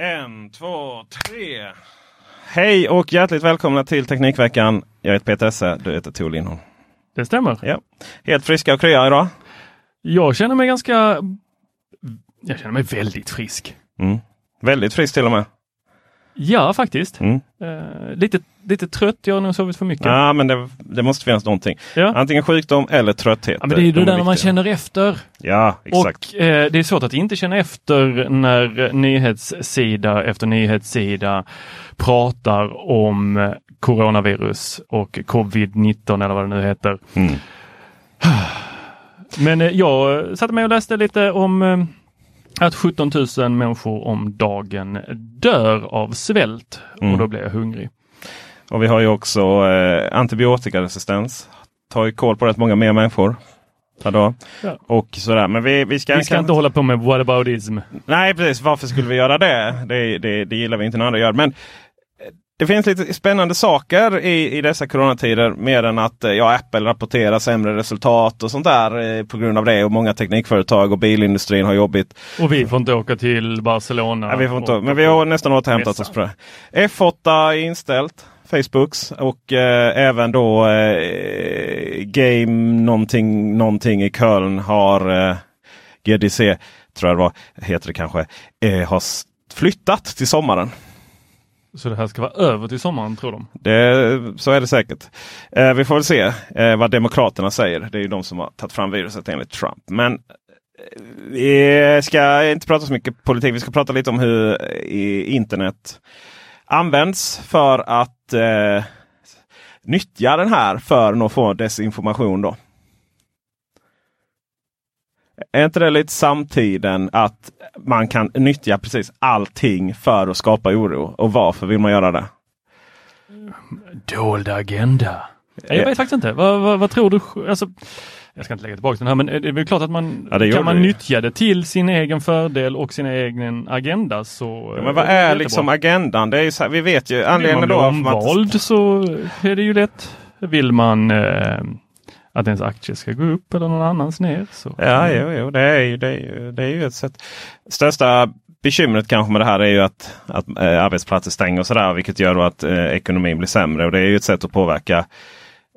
En, två, tre. Hej och hjärtligt välkomna till Teknikveckan. Jag heter Peter Esse, du heter Tor Lindholm. Det stämmer. Ja. Helt friska och krya idag. Jag känner mig ganska... Jag känner mig väldigt frisk. Mm. Väldigt frisk till och med. Ja, faktiskt. Mm. Eh, lite, lite trött. Jag har nog sovit för mycket. Ja, men det, det måste finnas någonting. Ja. Antingen sjukdom eller trötthet. Ja, men det är ju De det där när man känner efter. Ja, exakt. Och eh, det är svårt att inte känna efter när nyhetssida efter nyhetssida pratar om eh, coronavirus och covid-19 eller vad det nu heter. Mm. Men eh, jag satte mig och läste lite om eh, att 17 000 människor om dagen dör av svält Mm. och då blir jag hungrig. Och vi har ju också eh, antibiotikaresistens. Tar ju koll på rätt många mer människor per dag. Ja. Och sådär. Men vi, vi ska, Vi ska inte hålla på med whataboutism. Nej precis, varför skulle vi göra det? Det, det, det gillar vi inte när andra gör. Men det finns lite spännande saker i, i dessa coronatider. Mer än att eh, ja, Apple rapporterar sämre resultat och sånt där eh, på grund av det. Och många teknikföretag och bilindustrin har jobbigt. Och vi får inte åka till Barcelona. Nej, vi får inte, och- men vi har nästan återhämtat oss på det. F8 är inställt. Facebooks och eh, även då eh, Game någonting, någonting i Köln har eh, GDC, tror jag det var, heter det kanske, eh, har flyttat till sommaren. Så det här ska vara över till sommaren tror de. Det, så är det säkert. Eh, vi får väl se eh, vad Demokraterna säger. Det är ju de som har tagit fram viruset enligt Trump. Men eh, vi ska inte prata så mycket politik. Vi ska prata lite om hur eh, internet används för att eh, nyttja den här för att få desinformation. Då. Är inte det lite samtiden att man kan nyttja precis allting för att skapa oro? Och varför vill man göra det? Dold agenda. Jag vet faktiskt inte. Vad, vad, vad tror du? Alltså, jag ska inte lägga tillbaka den här men det är väl klart att man Ja, det kan man ju. nyttja det till sin egen fördel och sin egen agenda så... Ja, men vad är liksom agendan? Det är så här, vi vet ju Vill anledningen bli då. varför man inte- omvald så är det ju lätt. Vill man eh, att ens aktier ska gå upp eller någon annans ner så... Ja, jo, jo, det är ju, det är ju, det är ju ett sätt. Största bekymret kanske med det här är ju att, att eh, arbetsplatser stänger och sådär. Vilket gör att eh, ekonomin blir sämre. Och det är ju ett sätt att påverka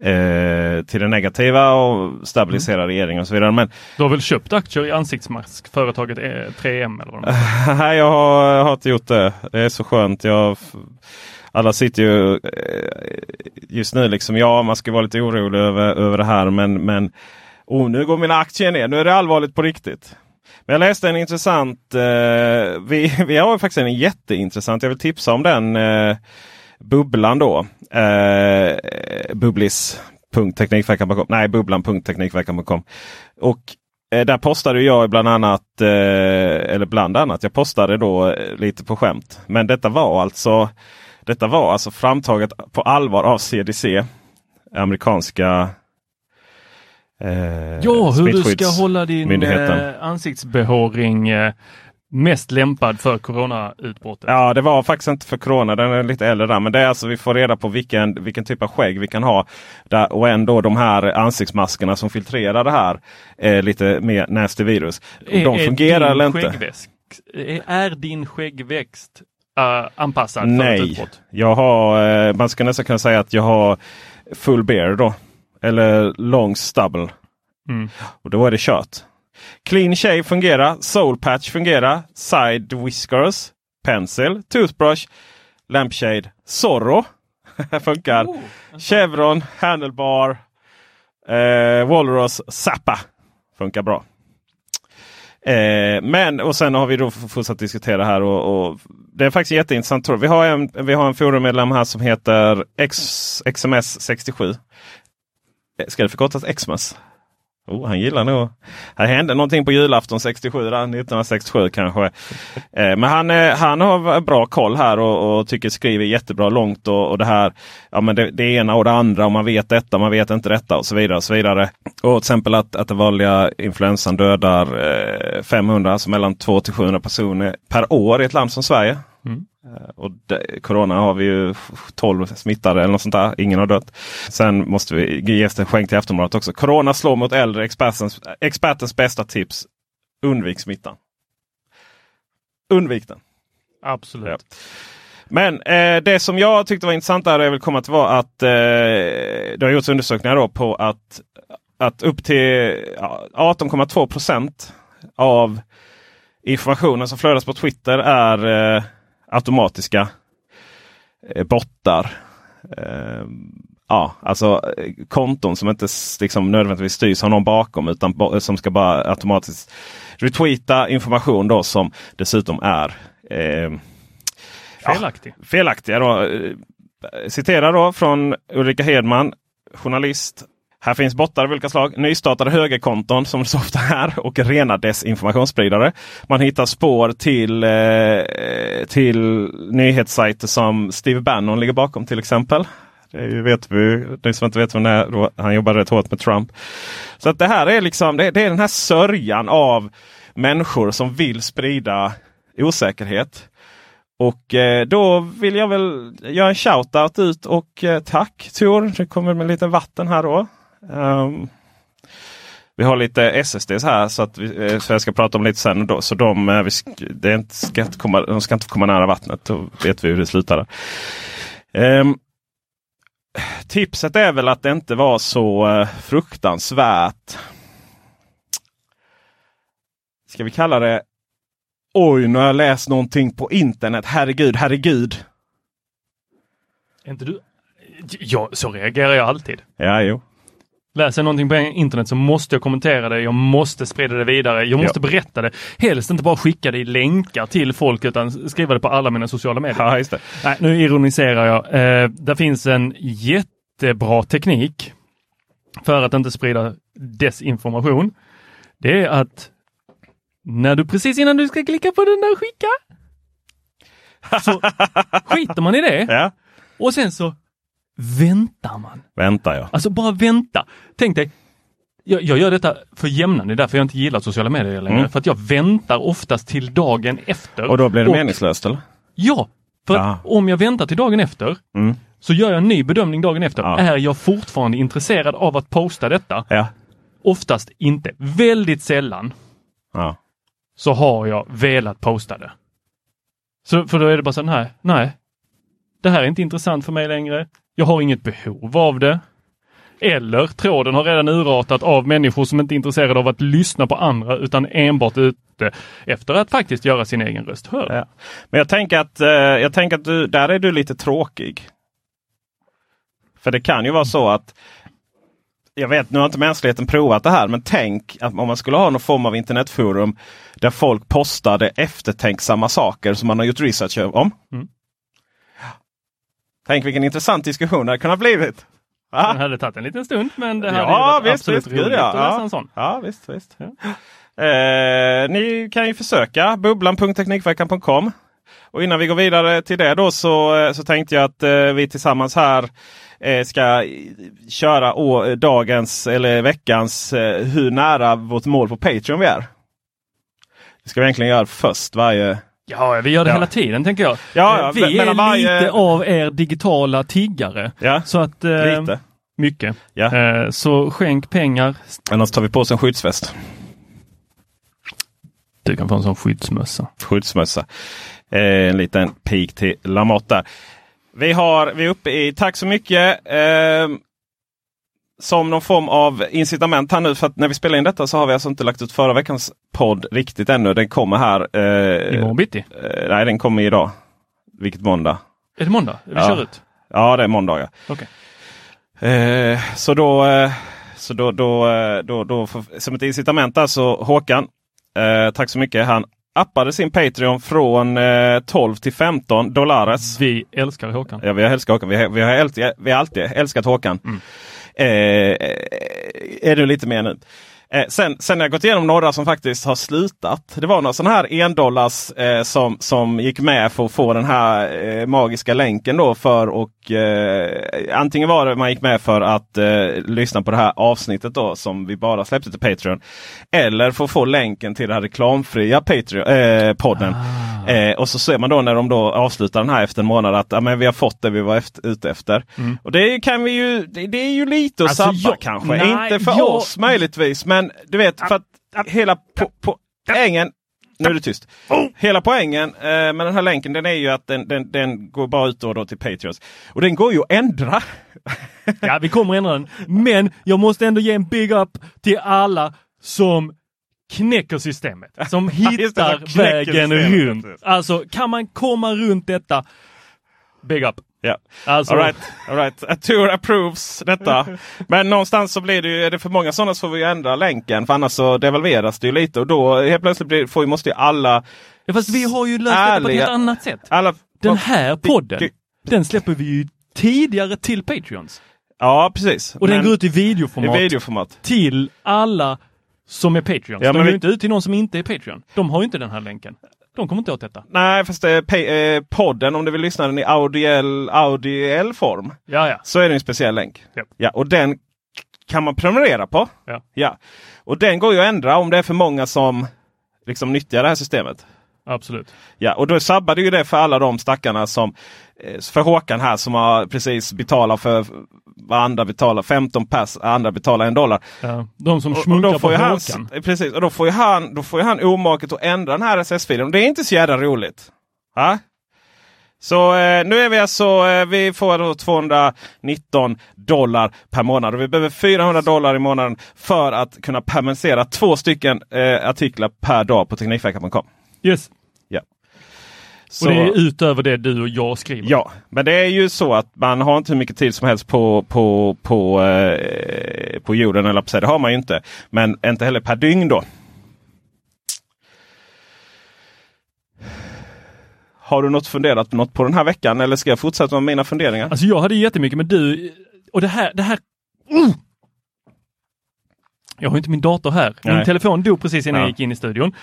eh, till det negativa och stabilisera regeringen och så vidare. Men Du har väl köpt aktier i ansiktsmask, företaget eh, 3M eller vad? Nej, jag har, jag har inte gjort det. Det är så skönt. Jag, alla sitter ju eh, just nu liksom, ja man ska vara lite orolig över, över det här men, men oh, nu går mina aktier ner. Nu är det allvarligt på riktigt. Men jag läste en intressant, eh, vi, vi har faktiskt en jätteintressant, jag vill tipsa om den eh, bubblan då. Eh, bubblis.teknikverkan.com, Nej, bubblan.teknikverkan.com. Och eh, där postade jag bland annat, eh, eller bland annat, jag postade då eh, lite på skämt. Men detta var alltså detta var alltså framtaget på allvar av CDC. Amerikanska eh, Ja, hur du ska hålla din eh, ansiktsbehåring eh, mest lämpad för coronautbrottet. Ja, det var faktiskt inte för corona. Den är lite äldre där. Men det är alltså vi får reda på vilken, vilken typ av skägg vi kan ha. Där, och ändå de här ansiktsmaskerna som filtrerar det här eh, lite mer nasty virus. Är- de är fungerar din eller inte? skäggväxt- Är, är din skäggväxt eh, anpassad för ett Nej, utbrott? jag har, eh, man ska nästan kunna säga att jag har full beard då. Eller long stubble. Mm. Och då är det kört. Clean shave fungerar. Soul patch fungerar. Side whiskers. Pencil. Toothbrush. Lampshade. Zorro. funkar. Oh, Chevron. Handlebar. Eh, Walrus. Zappa. Funkar bra. Eh, men och sen har vi då fortsatt diskutera här och, och det är faktiskt jätteintressant. Vi har en, vi har en forummedlem här som heter X, XMS67. Eh, ska det förkortas xms? Oh, han gillar nog. Här hände någonting på julafton 67, 1967 kanske. Eh, men han, eh, han har bra koll här och, och tycker skriver jättebra långt. Och, och det här, ja men det, det ena och det andra och man vet detta, man vet inte detta och så vidare. Och så vidare. Och till exempel att, att den vanliga influensan dödar eh, 500, alltså mellan 200 till 700 personer per år i ett land som Sverige. Eh, Och det, corona har vi ju 12 smittade eller något sånt där. Ingen har dött. Sen måste vi ge en skänk till Aftonbladet också. Corona slår mot äldre. Expertens, expertens bästa tips. Undvik smittan. Undvik den. Absolut. Ja. Men eh, det som jag tyckte var intressant där jag vill komma till var att eh, det har gjorts undersökningar då på att, att upp till ja, 18,2 procent av informationen som flödas på Twitter är eh, automatiska eh, bottar. Eh, ja, alltså eh, konton som inte liksom, nödvändigtvis styrs av någon bakom utan som ska bara automatiskt retweeta information då som dessutom är eh, Felaktig. felaktiga. Då. Eh, Citerar då från Ulrika Hedman, journalist. Här finns bottar av olika slag, nystartade högerkonton som det så ofta är och rena desinformationsspridare. Man hittar spår till, eh, till nyhetssajter som Steve Bannon ligger bakom till exempel. Det vet vi, ni som inte vet vem det är, han jobbade rätt hårt med Trump. Så att det här är liksom det, det är den här sörjan av människor som vill sprida osäkerhet. Och eh, då vill jag väl göra en shoutout ut och eh, tack Tor. Det kommer med lite vatten här då. Ehm, vi har lite SSDs här så att vi, eh, så jag ska prata om lite sen. Då, så de, eh, vi det är inte, ska inte komma, de ska inte komma nära vattnet. Då vet vi hur det slutar. Ehm, tipset är väl att det inte var så eh, fruktansvärt. Ska vi kalla det Oj, nu har jag läst någonting på internet. Herregud, herregud. Är inte du? Ja, så reagerar jag alltid. Ja, jo. Läser jag någonting på internet så måste jag kommentera det. Jag måste sprida det vidare. Jag måste Ja. berätta det. Helst inte bara skicka det i länkar till folk utan skriva det på alla mina sociala medier. Ja. Nej, nu ironiserar jag. Eh, det finns en jättebra teknik för att inte sprida desinformation. Det är att när du precis innan du ska klicka på den där skicka så skiter man i det Ja, och sen så väntar man. vänta ja. Alltså bara vänta. Tänk dig, jag, jag gör detta för jämnan, det är därför jag inte gillar sociala medier längre. Mm. För att jag väntar oftast till dagen efter. Och då blir det Och- meningslöst eller? Ja, för Ja. att om jag väntar till dagen efter Mm. så gör jag en ny bedömning dagen efter. Ja. Är jag fortfarande intresserad av att posta detta? Ja. Oftast inte. Väldigt sällan ja. så har jag velat posta det. Så, för då är det bara så nej, nej. Det här är inte intressant för mig längre. Jag har inget behov av det. Eller tråden har redan urartat av människor som inte är intresserade av att lyssna på andra utan enbart ute efter att faktiskt göra sin egen röst hörd. ja. Men jag tänker att, eh, jag tänker att du, där är du lite tråkig. För det kan ju vara så att jag vet, nu har inte mänskligheten provat det här, men tänk att om man skulle ha någon form av internetforum där folk postade eftertänksamma saker som man har gjort research om. Mm. Tänk vilken intressant diskussion det hade kunnat blivit. Va? Den hade tagit en liten stund men det hade Ja varit visst, absolut visst. Roligt ja. att läsa Ja. en sån. ja visst, visst. Eh, ni kan ju försöka bubblan.teknikveckan.com. Och innan vi går vidare till det då så, eh, så tänkte jag att eh, vi tillsammans här eh, ska köra å, dagens eller veckans eh, hur nära vårt mål på Patreon vi är. Det ska vi egentligen göra först varje Ja, vi gör det Ja. hela tiden tänker jag. Ja, Eh, vi är varje- lite av er digitala tiggare. Ja, Så att... Eh, lite. Mycket. Ja. Eh, så skänk pengar. Annars tar vi på oss en skyddsväst. Du kan få en sån skyddsmössa. skyddsmössa. Eh, en liten pik till Lamotte där. Vi, har, vi är uppe i, tack så mycket. Eh, som någon form av incitament här nu. För att när vi spelar in detta så har vi alltså inte lagt ut förra veckans podd riktigt ännu. Den kommer här. Eh, Imorgon bitti. eh, nej, den kommer idag. Vilket måndag? Är det måndag? Vi Ja. kör ut? Ja, det är måndag. Ja. Okej. Eh, så då, eh, så då, då, eh, då, då, för- som ett incitament där så Håkan, eh, tack så mycket. Han appade sin Patreon från eh, 12 till 15 dollares. Vi älskar Håkan. Ja, vi har älskat Håkan. Vi har, vi har, vi har alltid älskat Håkan. Eh, eh, Eh, eh, är det lite mer nu. Eh, sen, sen har jag gått igenom några som faktiskt har slutat. Det var några sådana här endollars eh, som, som gick med för att få den här eh, magiska länken då för och eh, antingen var det man gick med för att eh, lyssna på det här avsnittet då som vi bara släppte till Patreon. Eller för att få länken till den här reklamfria Patreon, eh, podden. Eh, och så ser man då när de då avslutar den här efter en månad att ja, men vi har fått det vi var efter, ute efter. Och det kan vi ju, det, det är ju lite att Alltså, sabba jag- kanske. nej, Inte för jag- oss möjligtvis men du vet för att hela po, po, poängen nu är det tyst. Hela poängen eh, med den här länken den är ju att den, den, den går bara ut då, då till Patreons. Och den går ju att ändra. Ja, vi kommer ändra den. Men jag måste ändå ge en big up till alla som knäcker systemet. Som hittar som vägen runt. Alltså, kan man komma runt detta? Big up. Ja. Alltså, All right, all right. A tour approves detta. Men någonstans så blir det ju, är det för många sådana så får vi ändra länken. För annars så devalveras det ju lite och då helt plötsligt blir, får, måste ju alla... ja, fast vi har ju löst detta på ett helt annat sätt. alla Den här podden, Vilket- den släpper vi ju tidigare till Patreons. Ja precis. Och den Men går ut i i videoformat videoformat. till alla som är Patreons. Ja, de men går vi- inte ut till någon som inte är Patreon. De har ju inte den här länken. De kommer inte åt detta. Nej fast pa- eh, podden om du vill lyssna den i audiell, audiell form. Ja, ja. Så är det en speciell länk. Japp. Ja, och den kan man prenumerera på. Ja. Ja. Och den går ju att ändra om det är för många som liksom nyttjar det här systemet. Absolut. Ja, och då sabbade ju det för alla de stackarna som eh, för Håkan här som har precis betalat för vad andra betalar 15 pass, andra betalar en dollar. Ja. De som Och, och smunkar på han, Håkan. precis, och då får ju han, då får ju han omaket att ändra den här RSS-filen. Och Det är inte så jävla roligt. Ja? Så eh, nu är vi alltså, eh, vi får då 219 dollar per månad och vi behöver 400 dollar i månaden för att kunna permanentera två stycken eh, artiklar per dag på Teknikveckan.com. Yes. Ja. Och det är utöver det du och jag skriver. Ja, men det är ju så att man har inte hur mycket tid som helst på, på, på, eh, på jorden. Eller på. Det har man ju inte. Men inte heller per dygn då. Har du något funderat på något på den här veckan eller ska jag fortsätta med mina funderingar? Alltså jag hade jättemycket men du, och det här, det här... Mm! Jag har inte min dator här. Min Nej. telefon dog precis innan Ja. jag gick in i studion.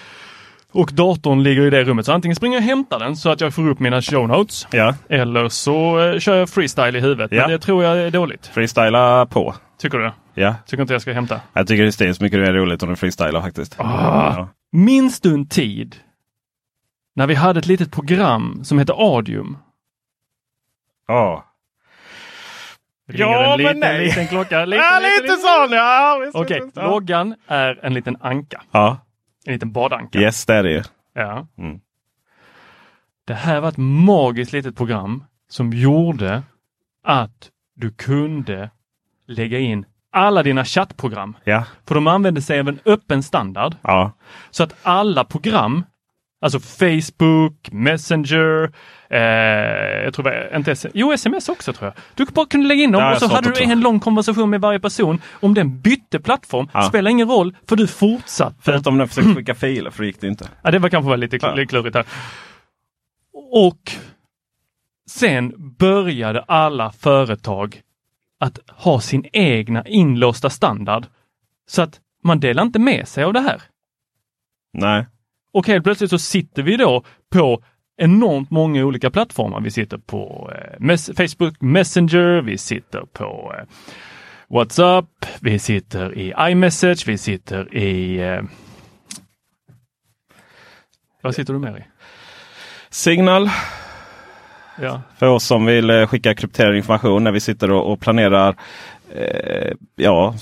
Och datorn ligger i det rummet så antingen springer jag och hämtar den så att jag får upp mina show notes. Ja, Eller så eh, kör jag freestyle i huvudet. Ja. Men det tror jag är dåligt. freestyla på. Tycker du? Ja, Tycker inte jag ska hämta. jag tycker det är så mycket mer roligt om du freestylar faktiskt. Ja. Minns du en tid när vi hade ett litet program som hette Adium? Ja, Ringer Ja, en men liten, nej. liten klocka. Liten, ja liten, lite liten. sån ja! Okej, ja. loggan är en liten anka. Ja, En liten badanka. yes det är det ju. Ja. Mm. Det här var ett magiskt litet program som gjorde att du kunde lägga in alla dina chattprogram. Ja, För de använde sig av en öppen standard. ja. Så att alla program, alltså Facebook, Messenger, eh, jag tror var inte S- jo, sms också tror jag. Du bara kunde lägga in dem Ja, och så hade du en lång konversation med varje person. Om den bytte plattform Ja. spelar ingen roll för du fortsatte. Förutom när jag försökte skicka filer för det gick det inte. Ja, det var kanske var lite Ja. kl- klurigt här. Och sen började alla företag att ha sin egna inlåsta standard. Så att man delar inte med sig av det här. Nej. Och helt plötsligt så sitter vi då på enormt många olika plattformar. Vi sitter på eh, mes Facebook Messenger, vi sitter på eh, WhatsApp, vi sitter i iMessage, vi sitter i... Eh, vad sitter du mer i? Signal. Ja. För oss som vill skicka krypterad information när vi sitter och, planerar ja,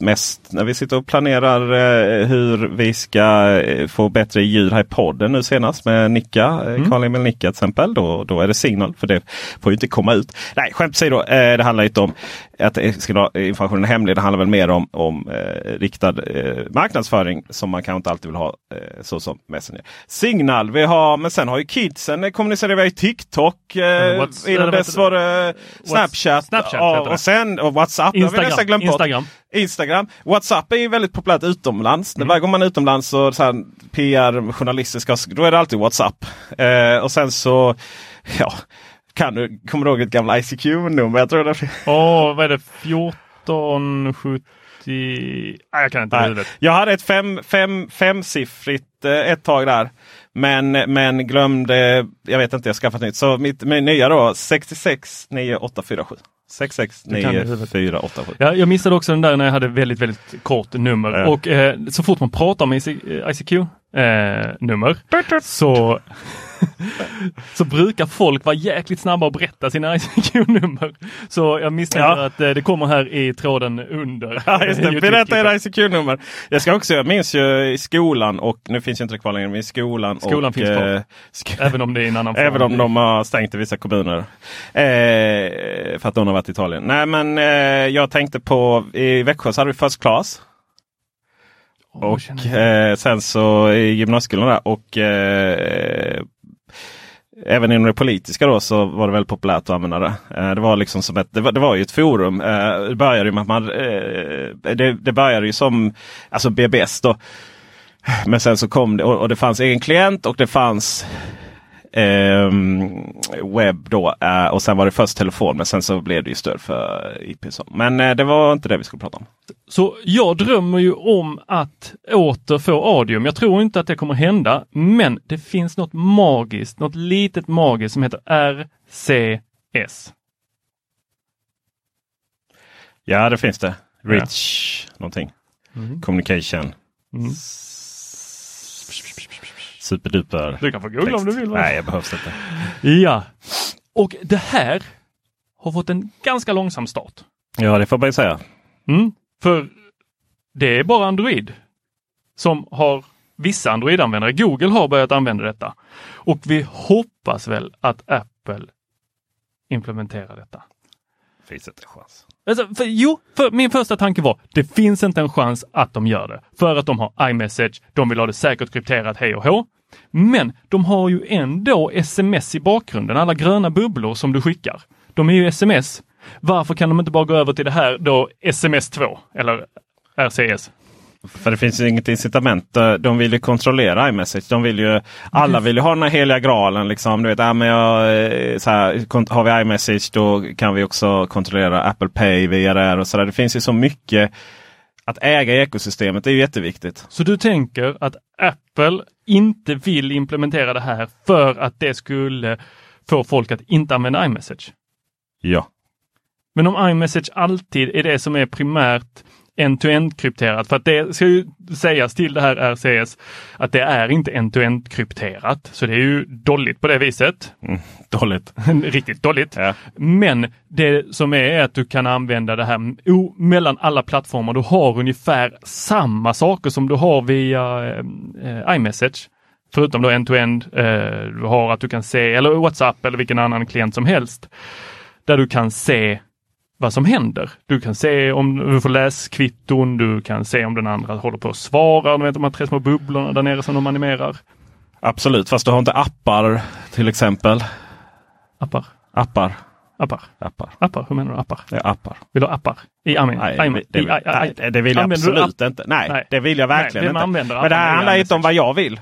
mest när vi sitter och planerar eh, hur vi ska eh, få bättre ljud här i podden nu senast med Nicka, eh, Mm. Karl-Emil Nicka till exempel. Då, då är det signal för det får ju inte komma ut. Nej, skämt åsido, eh, det handlar inte om att eh, informationen är hemlig. Det handlar väl mer om, om eh, riktad eh, marknadsföring som man kanske inte alltid vill ha eh, så som Messenger. Signal, vi har, men sen har ju kidsen eh, kommunicerar via TikTok. Eh, innan dess var det Snapchat. Snapchat heter det. och sen och WhatsApp. det har vi Instagram. glömt. Instagram. Instagram. WhatsApp är ju väldigt populärt utomlands. Mm. Varje gång man är utomlands så, så här, PR, journalistiska, då är det alltid WhatsApp. Eh, och sen så, ja, kan du, kommer du ihåg ett gamla ICQ-nummer? Jag tror det Åh, vad är det? 1470... Nej, jag kan inte huvudet. Jag hade ett fem, fem, femsiffrigt eh, ett tag där. Men, men glömde, jag vet inte, jag skaffat nytt. Så mitt, mitt nya då, 66 9847. 66 Du kan det i huvudet. 9487. Ja, jag missade också den där när jag hade väldigt, väldigt kort nummer. Ja. Och eh, så fort man pratar med ICQ-nummer så, så brukar folk vara jäkligt snabba att berätta sina ICQ-nummer. Så jag misstänker Ja. att eh, det kommer här i tråden under. Ja, just det. Berätta era ICQ-nummer. Jag ska också, jag minns ju i skolan och nu finns ju inte det kvar längre, men i skolan. Skolan och, finns kvar. eh, sk- Även om det är en annan form. Även om de har stängt i vissa kommuner. Eh, för att de har varit i Italien. Nej men eh, jag tänkte på, i Växjö så hade vi First Class. Och eh, sen så i gymnasieskolan där och eh, Även inom det politiska då så var det väldigt populärt att använda det. Eh, det var liksom som ett, det var, det var ju ett forum. Eh, det började ju med att man, eh, det, det började ju som alltså BBS då. Men sen så kom det och, och det fanns egen klient och det fanns ehm, webb då. Eh, och sen var det först telefon men sen så blev det ju stöd för IP. Så. Men eh, det var inte det vi skulle prata om. Så jag drömmer ju om att åter få Audium. Jag tror inte att det kommer hända, men det finns något magiskt, något litet magiskt som heter RCS. Ja det finns det. Rich någonting. Communication. Mm. Superduper. Du kan få googla om du vill. va? Nej, jag behövs inte. Ja, och det här har fått en ganska långsam start. Ja, det får man ju säga. Mm. För det är bara Android som har vissa Android-användare. Google har börjat använda detta. Och vi hoppas väl att Apple implementerar detta. Finns inte en chans. Alltså, för, jo, för min första tanke var det finns inte en chans att de gör det. För att de har iMessage, de vill ha det säkert krypterat hej och hå. Men de har ju ändå sms i bakgrunden, alla gröna bubblor som du skickar. De är ju sms. Varför kan de inte bara gå över till det här då sms 2 eller RCS? För det finns ju inget incitament. De vill ju kontrollera iMessage. De vill ju, alla vill ju ha den här heliga graalen. Liksom. Du vet, äh, men jag, eh, så här, har vi iMessage då kan vi också kontrollera Apple Pay via det här och så där. Det finns ju så mycket att äga ekosystemet. Är ju jätteviktigt. Så du tänker att Apple inte vill implementera det här för att det skulle få folk att inte använda iMessage? Ja. Men om iMessage alltid är det som är primärt end-to-end krypterat, för att det ska ju sägas till det här RCS att det är inte end-to-end krypterat. Så det är ju dåligt på det viset. Dåligt. Riktigt dåligt. Ja. Men det som är, är att du kan använda det här o- mellan alla plattformar. Du har ungefär samma saker som du har via eh, iMessage. Förutom då end-to-end. Eh, du har att du kan se, eller WhatsApp eller vilken annan klient som helst. Där du kan se vad som händer. Du kan se om du får läskvitton, du kan se om den andra håller på att svara. Vet de här tre små bubblorna där nere som de animerar. Absolut, fast du har inte appar till exempel. Appar, Appar. appar, Appar. appar. Hur menar du appar? Ja, appar. Vill du ha appar? I Amin? Nej, Amin- det, i- det, aj- aj- nej, det vill jag absolut inte. Nej, Nej. det vill jag Nej, verkligen vem inte. Men det här i handlar inte om vad jag vill.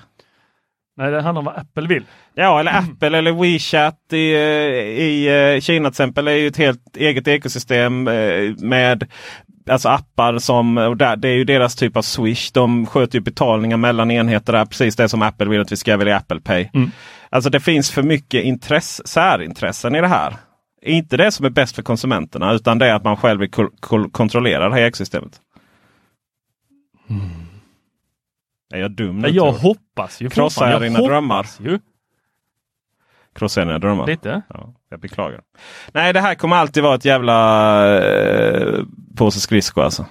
Nej, det handlar om vad Apple vill. Ja, eller Apple eller WeChat i, eh, i eh, Kina till exempel är ju ett helt eget ekosystem eh, med alltså appar som, och där, det är ju deras typ av Swish. De sköter ju betalningar mellan enheter där. Precis det som Apple vill att vi ska välja Apple Pay. Mm. Alltså det finns för mycket intress, särintressen i det här. Inte det som är bäst för konsumenterna utan det är att man själv vill kontrollera det här ekosystemet. Är jag dum nu? Jag hoppas ju Krossar jag dina drömmar? Ju. Krossar dina drömmar? Lite. Ja, jag beklagar. Nej, det här kommer alltid vara ett jävla eh, påse skridskor alltså.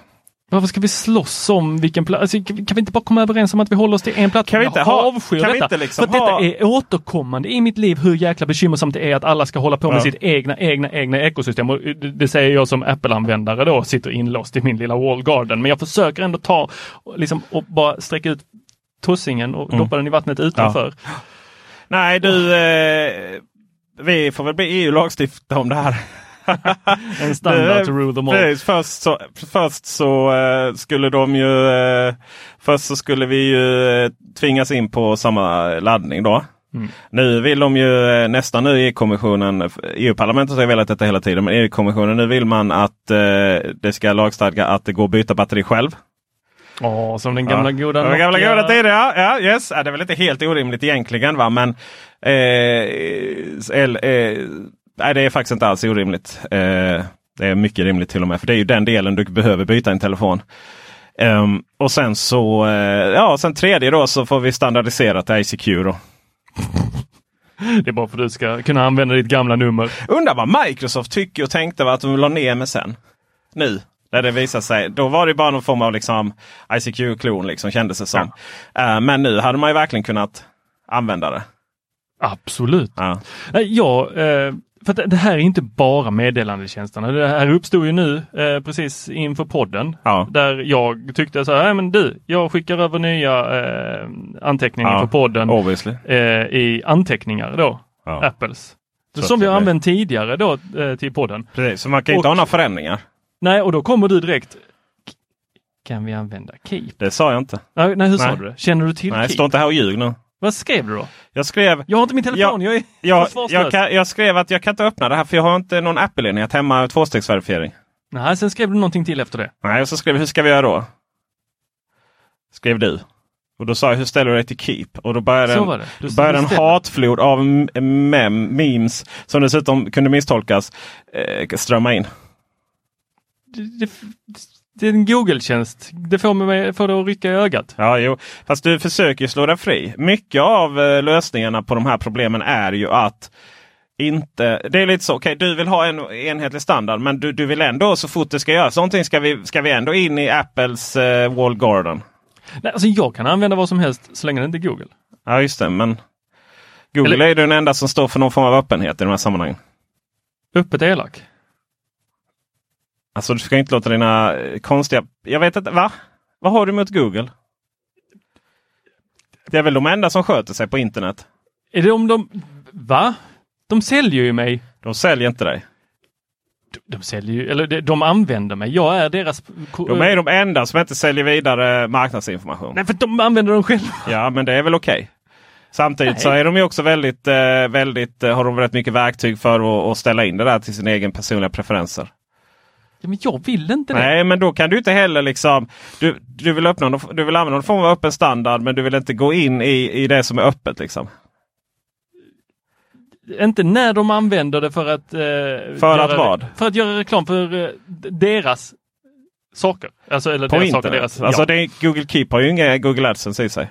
Varför ska vi slåss om vilken plats? Alltså, kan vi- inte bara komma överens om att vi håller oss till en plattform? Kan vi inte Jag ha- avskyr kan detta. inte liksom För ha- detta är återkommande i mitt liv hur jäkla bekymmersamt det är att alla ska hålla på med Ja. sitt egna, egna, egna ekosystem. Och det, säger jag som Apple-användare då, sitter inlåst i min lilla wall garden. Men jag försöker ändå ta och liksom, och bara sträcka ut tossingen och Mm. doppa den i vattnet utanför. Nej du, eh, vi får väl be EU lagstifta om det här. En standard to rule them all. Precis, först så, först så eh, skulle de ju eh, Först så skulle vi ju eh, tvingas in på samma laddning då. Mm. Nu vill de ju eh, nästan nu i kommissionen EU-parlamentet har velat detta hela tiden. Men EU-kommissionen nu vill man att eh, det ska lagstadga att det går att byta batteri själv. Åh, som den gamla ja. goda Den gamla goda tiden, ja. ja yes. ja. Det är väl inte helt orimligt egentligen va. Men eh, el, eh, nej, det är faktiskt inte alls orimligt. Eh, det är mycket rimligt till och med. För det är ju den delen du behöver byta en telefon. Ehm, och sen så, eh, ja sen tredje då så får vi standardisera till ICQ då. Det är bara för att du ska kunna använda ditt gamla nummer. Undrar vad Microsoft tycker och tänkte va, att de la ner med sen. Nu. När det visar sig. Då var det bara någon form av liksom ICQ-klon liksom kändes det som. Eh, men nu hade man ju verkligen kunnat använda det. Absolut. Ja. Nej, Ja, eh, för det här är inte bara meddelandetjänsterna. Det här uppstod ju nu eh, precis inför podden. Ja. Där jag tyckte så här, "Nej, men du, jag skickar över nya eh, anteckningar Ja, för podden eh, i anteckningar då, Ja. Apples. Så som vi har använt tidigare då eh, till podden. Precis, så man kan inte Och- ha några förändringar. Nej, och då kommer du direkt. "K- Kan vi använda Keep? Det sa jag inte. Nej, nej hur sa Nej. du det? Känner du till Nej, Keep? stå inte här och ljug nu. Vad skrev du då? Jag skrev, Jag har inte min telefon, jag är jag, jag, kan, jag skrev att jag kan inte öppna det här för jag har inte någon Apple-enhet hemma, tvåstegsverifiering. Nej, sen skrev du någonting till efter det. Nej, och så skrev jag, hur ska vi göra då? Skrev du. Och då sa jag, hur ställer du dig till Keep? Och då började en, då började en hatflod av mem, memes som dessutom kunde misstolkas eh, strömma in. det, det, det är en Google-tjänst. Det får mig får det att rycka i ögat. Ja, jo. Fast du försöker slå dig fri. Mycket av eh, lösningarna på de här problemen är ju att inte, det är lite så, okej du vill ha en enhetlig standard men du, du vill ändå så fort det ska göras någonting ska vi, ska vi ändå in i Apples eh, Wall Garden. Nej, alltså jag kan använda vad som helst så länge det inte är Google. Ja just det, men Google Eller- är ju den enda som står för någon form av öppenhet i de här sammanhangen. Öppet elak. Alltså du ska inte låta dina eh, konstiga... Jag vet inte, va? Vad har du mot Google? Det är väl de enda som sköter sig på internet. Är det om de... Va? De säljer ju mig. De säljer inte dig. De, de säljer ju, eller de, de använder mig. Jag är deras... De är de enda som inte säljer vidare marknadsinformation. Nej, för de använder dem själva. Ja, men det är väl okej. Samtidigt Nej. så är de ju också väldigt, eh, väldigt, eh, har de rätt mycket verktyg för att, att ställa in det där till sina egen personliga preferenser. Men jag vill inte det. Nej, men då kan du inte heller liksom. Du, du, vill, öppna, du vill använda någon form av öppen standard men du vill inte gå in i, i det som är öppet. liksom. Inte när de använder det för att... Eh, För att vad? För att göra reklam för eh, deras saker. Alltså, eller På deras internet. saker. Deras, alltså ja. det Google Keep har ju inga Google AdSense i sig.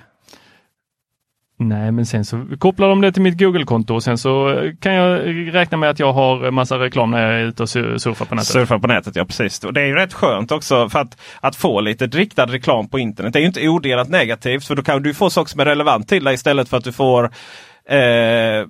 Nej, men sen så kopplar de det till mitt Google-konto och sen så eh, kan jag räkna med att jag har eh, massa reklam när jag är ute och surfar på nätet. Surfar på nätet, ja precis. Och det är ju rätt skönt också för att, att få lite riktad reklam på internet. Det är ju inte odelat negativt för då kan du få saker som är relevant till dig istället för att du får eh,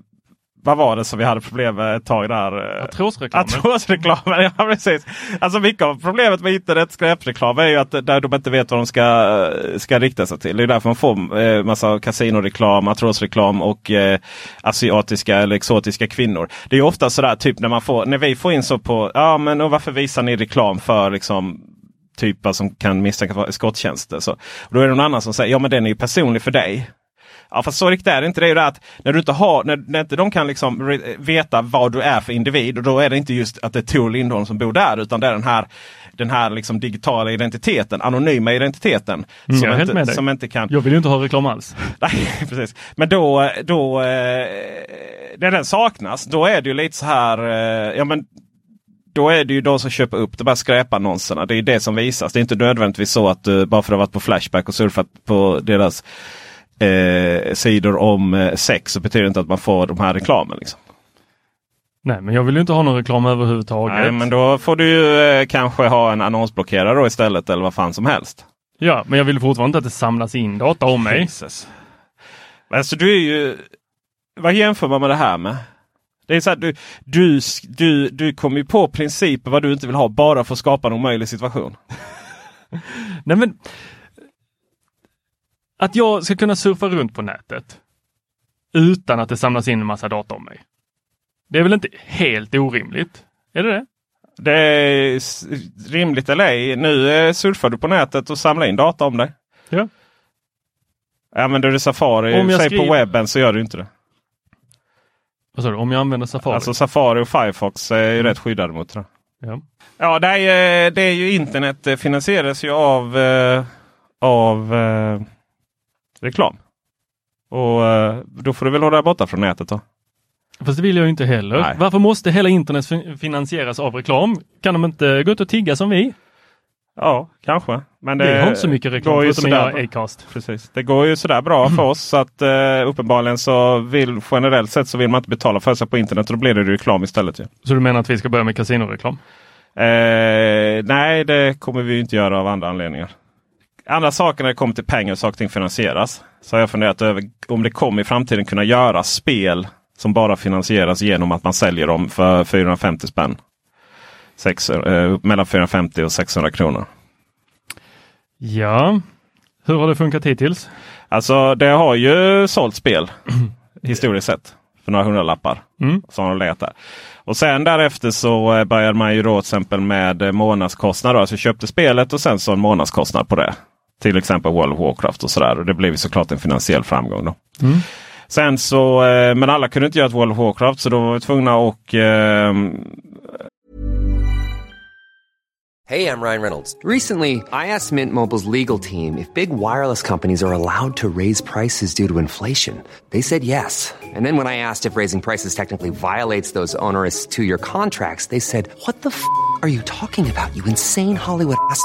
vad var det som vi hade problem med ett tag där? Artrosreklamen. Artrosreklamen, ja precis. Alltså mycket av problemet med internet skräpreklam är ju att där de inte vet vad de ska, ska rikta sig till. Det är därför man får eh, massa kasinoreklam, artrosreklam och eh, asiatiska eller exotiska kvinnor. Det är ju ofta sådär typ när man får, när vi får in så på, ja men och varför visar ni reklam för liksom typer som kan misstänkas vara skotttjänster. Så, och då är det någon annan som säger, ja men den är ju personlig för dig. Ja fast så riktigt är det inte. Det är ju det att när du inte har, när, när inte de kan liksom veta vad du är för individ. Och då är det inte just att det är Tor Lindholm som bor där. Utan det är den här, den här liksom digitala identiteten, anonyma identiteten. Mm, som, inte, som inte kan... Jag vill ju inte ha reklam alls. Nej, precis. Men då, då eh, när den saknas, då är det ju lite så här. Eh, ja, men då är det ju de som köper upp de här skräpannonserna. Det är det som visas. Det är inte nödvändigtvis så att du bara för att du har varit på Flashback och surfat på deras eh, sidor om eh, sex så betyder det inte att man får de här reklamen. Liksom. Nej, men jag vill ju inte ha någon reklam överhuvudtaget. Nej, men då får du ju eh, kanske ha en annonsblockerare då istället eller vad fan som helst. Ja, men jag vill fortfarande inte att det samlas in data om mig. Jesus. Alltså du är ju... Vad jämför man med det här med? Det är så här, du, du, du, du kommer ju på principer vad du inte vill ha bara för att skapa en omöjlig situation. Nej, men att jag ska kunna surfa runt på nätet utan att det samlas in en massa data om mig. Det är väl inte helt orimligt? Är det det? Det är rimligt eller ej. Nu eh, surfar du på nätet och samlar in data om dig. Ja. Använder du Safari, Om jag säg skriver- på webben så gör du inte det. Du? Om jag använder Safari? Alltså Safari och Firefox är ju rätt skyddade mot det. ja. Ja, det är, det är ju internet eh, finansieras ju av, eh, av eh, reklam. Och eh, då får du väl hålla dig borta från nätet då. Fast det vill jag ju inte heller. Nej. Varför måste hela internet fin- finansieras av reklam? Kan de inte gå ut och tigga som vi? Ja, kanske. Men Vi har inte så mycket reklam går ju sådär- Acast. Precis. Det går ju sådär bra för oss så att eh, uppenbarligen så vill generellt sett så vill man inte betala för sig på internet och då blir det reklam istället. Ju. Så du menar att vi ska börja med kasinoreklam? Eh, nej, det kommer vi inte göra av andra anledningar. Andra saker när det kommer till pengar och saker och ting finansieras. Så har jag funderat över om det kommer i framtiden kunna göra spel som bara finansieras genom att man säljer dem för 450 spänn. Sex, eh, mellan 450 och 600 kronor. Ja. Hur har det funkat hittills? Alltså det har ju sålt spel historiskt sett. För några hundralappar. Mm. Som har legat där. Och sen därefter så eh, började man ju då till exempel med eh, månadskostnad. då. Alltså köpte spelet och sen så en månadskostnad på det. Till exempel World of Warcraft och sådär. Och det blev såklart en finansiell framgång. då. Sen så, eh, men alla kunde inte göra ett World of Warcraft så då var vi tvungna att eh, Hey, I'm Ryan Reynolds. Recently, I asked Mint Mobile's legal team if big wireless companies are allowed to raise prices due to inflation. They said yes. And then when I asked if raising prices technically violates those onerous two year contracts, they said, What the f are you talking about, you insane Hollywood ass?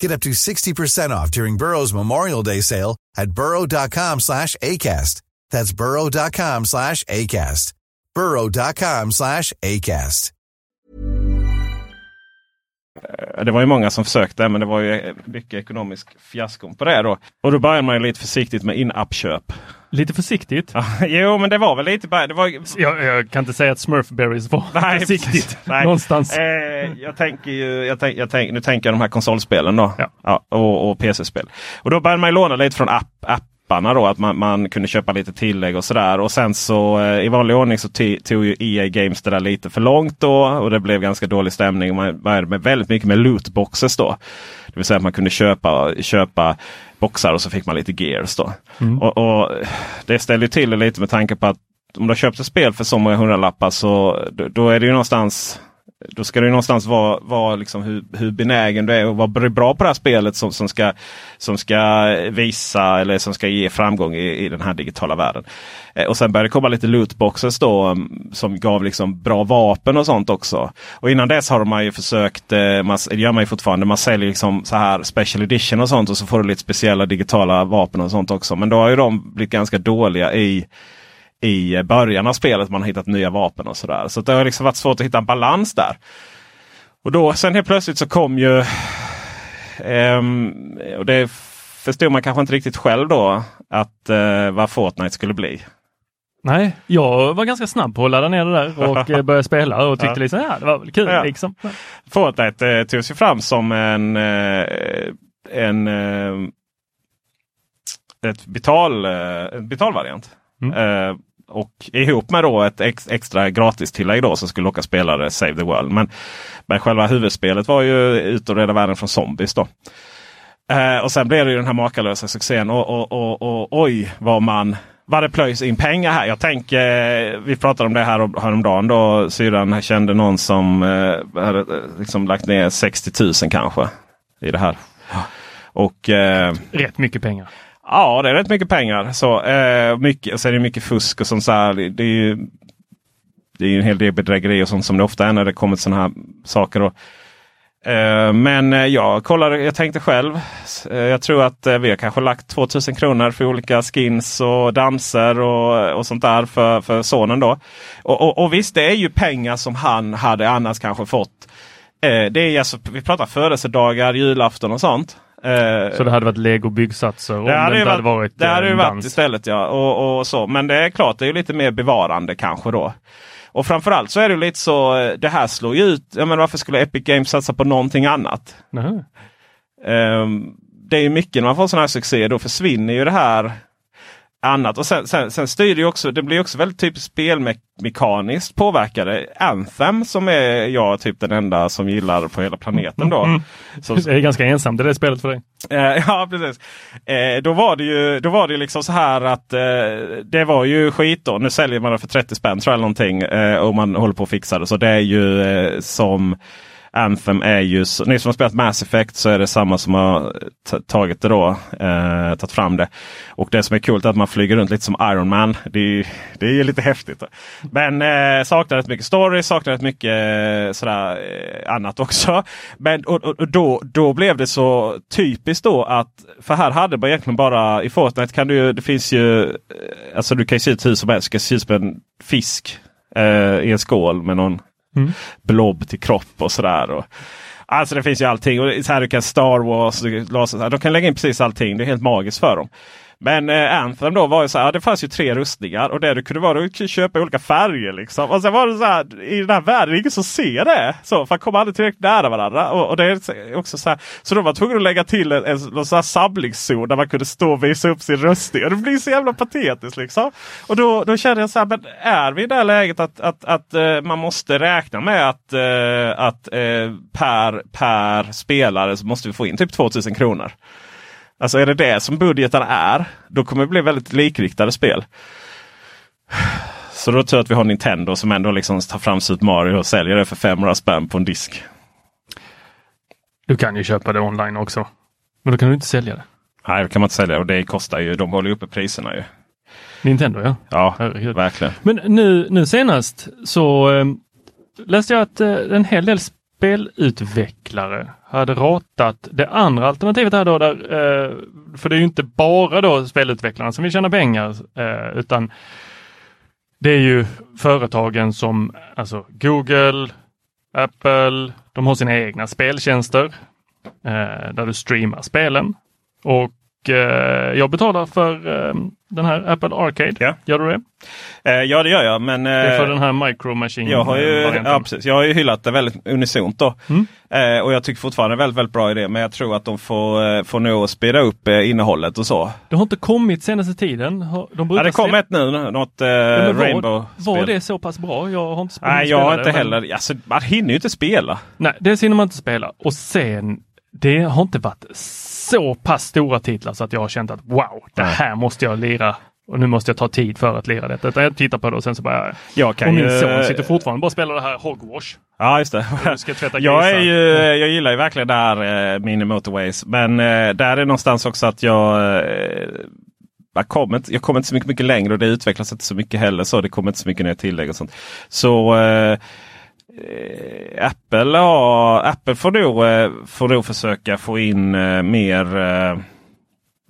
Get up to 60% off during Burrow's Memorial Day sale at burrow.com slash ACAST. That's burrow.com slash ACAST. burrow.com slash ACAST. Eh, det var ju många som försökte men det var ju eh, mycket ekonomisk fiaskon på det då. Och då började man ju lite försiktigt med in-app-köp. Lite försiktigt? jo men det var väl lite bara... Det var... Jag, jag kan inte säga att Smurfberries var Nej, försiktigt. Nej. Någonstans. Eh, jag tänker ju, jag tänk, jag tänk, nu tänker jag de här konsolspelen då. Ja. och, och PC-spel. Och då började man ju låna lite från app, apparna då. Att man, man kunde köpa lite tillägg och sådär. Och sen så eh, i vanlig ordning så tog ju EA Games det där lite för långt då. Och det blev ganska dålig stämning. Man började med väldigt mycket med lootboxes då. Det vill säga att man kunde köpa, köpa boxar och så fick man lite gears då. Mm. Och, och Det ställer ju till det lite med tanke på att om du har köpt ett spel för så många hundralappar så då, då är det ju någonstans då ska det någonstans vara, vara liksom hur, hur benägen du är och vara bra på det här spelet som, som, ska, som ska visa eller som ska ge framgång i, i den här digitala världen. Eh, och sen började det komma lite lootboxes då mm, som gav liksom bra vapen och sånt också. Och innan dess har man ju försökt, eh, man, det gör man ju fortfarande, man säljer liksom så här special edition och sånt och så får du lite speciella digitala vapen och sånt också. Men då har ju de blivit ganska dåliga i i början av spelet. Man har hittat nya vapen och sådär. Så det har liksom varit svårt att hitta en balans där. Och då sen helt plötsligt så kom ju... ehm, och det förstod man kanske inte riktigt själv då. Att uh, vad Fortnite skulle bli. Nej, jag var ganska snabb på att ladda ner det där och eh, börja spela och tyckte Ja. liksom ja, det var väl kul. Ja. Liksom. Fortnite eh, togs ju fram som en, eh, en ett betal, en betalvariant. Eh, och ihop med då ett ex, extra gratistillägg då som skulle locka spelare Save the World. Men, men själva huvudspelet var ju ut och rädda världen från zombies. då. Eh, och sen blev det ju den här makalösa succén. Och, och, och, och oj vad man vad det plöjs in pengar här. Jag tänker, eh, vi pratade om det här häromdagen då. Syrran kände någon som eh, hade eh, liksom lagt ner 60 000 kanske i det här. Och eh, Rätt mycket pengar. Ja, det är rätt mycket pengar. Så, eh, mycket, och så är det mycket fusk och sånt. Så här, det är ju det är ju en hel del bedrägeri och sånt som det ofta är när det kommer sådana här saker. Då. Eh, men eh, jag kollade, jag tänkte själv. Eh, jag tror att eh, vi har kanske lagt 2000 kronor för olika skins och danser och, och sånt där för, för sonen. då. Och, och, och visst, det är ju pengar som han hade annars kanske fått. Eh, det är alltså, vi pratar födelsedagar, julafton och sånt. Eh, Så det hade varit lego byggsatser det hade varit, varit det hade eh, ju en varit istället ja. Och, och så. Men det är klart, det är ju lite mer bevarande kanske då. Och framförallt så är det lite så, eh, det här slår ju ut. Jag menar, varför skulle Epic Games satsa på någonting annat? Ehm, det är ju mycket när man får sådana här succéer. Då försvinner ju det här annat. Och sen, sen, sen styr det ju också, det blir också väldigt typiskt spelmekaniskt påverkade. Anthem som är jag typ den enda som gillar på hela planeten då. Mm. Så, Det är ganska ensamt det där spelet för dig. Eh, ja precis. Eh, då var det ju då var det liksom så här att eh, det var ju skit då. Nu säljer man det för 30 spänn tror jag eller någonting. Eh, och man håller på att fixa det. Så det är ju eh, som Anthem är ju, ni som har spelat Mass Effect så är det samma som har tagit det då. Eh, tagit fram det. Och det som är coolt är att man flyger runt lite som Iron Man. Det är, ju- det är ju lite häftigt. Men eh, saknar rätt mycket story, saknar rätt mycket eh, sådär, eh, annat också. Men och, och, och då, då blev det så typiskt då att, för här hade man egentligen bara, i Fortnite kan du ju, det finns ju, eh, alltså du kan ju se ut hur som helst, Du kan se ut som en fisk eh, i en skål med någon Mm. blob till kropp och sådär. Och, alltså det finns ju allting. Och så här du kan Star Wars, du laser, så här. de kan lägga in precis allting. Det är helt magiskt för dem. Men eh, Anthem då var ju så här, ja, det fanns ju tre rustningar och det du kunde vara, du kunde köpa olika färger. Liksom. Och sen var det så här, i den här världen, det ingen som ser det. Så, för man kommer aldrig tillräckligt nära varandra. Och, och det är så- också så här, så då var man tvungen att lägga till en, en, en sån här samlingszon där man kunde stå och visa upp sin rustning. Och det blir så jävla patetiskt liksom. Och då, då kände jag så här, men är vi i det här läget att, att, att eh, man måste räkna med att, eh, att eh, per, per spelare så måste vi få in typ 2000 kronor. Alltså är det det som budgeten är, då kommer det bli väldigt likriktade spel. Så då tror jag att vi har Nintendo som ändå liksom tar fram Super Mario och säljer det för 500 spänn på en disk. Du kan ju köpa det online också. Men då kan du inte sälja det. Nej, det kan man inte sälja och det kostar ju. De håller uppe priserna ju. Nintendo ja. Ja, Herregud. verkligen. Men nu, nu senast så eh, läste jag att eh, en hel del spelutvecklare hade ratat det andra alternativet här då, där, eh, för det är ju inte bara då spelutvecklarna som vill tjäna pengar, eh, utan det är ju företagen som alltså Google, Apple, de har sina egna speltjänster eh, där du streamar spelen. Och jag betalar för eh, den här Apple Arcade. Ja. Gör du det? Eh, ja det gör jag. Men, Det är för eh, den här Micro Machine. jag, har ju, ja, precis, jag har ju hyllat det väldigt unisont då. Mm. Eh, och jag tycker fortfarande väldigt, väldigt bra idé. Men jag tror att de får, eh, får nog speeda upp eh, innehållet och så. Det har inte kommit senaste tiden. De Ja, det kom släppa- ett nu, något eh, Men var-. Var det så pass bra? Jag har inte sp- Nej, jag har spelat inte det, men- heller. Alltså, man hinner ju inte spela. Nej, det hinner man inte spela. Och sen, det har inte varit så pass stora titlar så att jag har känt att wow, det här måste jag lira. Och nu måste jag ta tid för att lira detta. Utan jag tittar på det och sen så bara... Jag kan och min ju- son sitter fortfarande bara och spelar det här Hogwash. Ja, just det. Du ska tvätta jag, är ju, jag gillar ju verkligen det här eh, Mini Motorways. Men eh, där är någonstans också att jag eh, jag kommer, inte, jag kommer inte så mycket, mycket längre och det utvecklas inte så mycket heller. Så det kommer inte så mycket nya tillägg och sånt. Så eh, Apple, ja, Apple får, nog, eh, får nog försöka få in eh, mer, eh,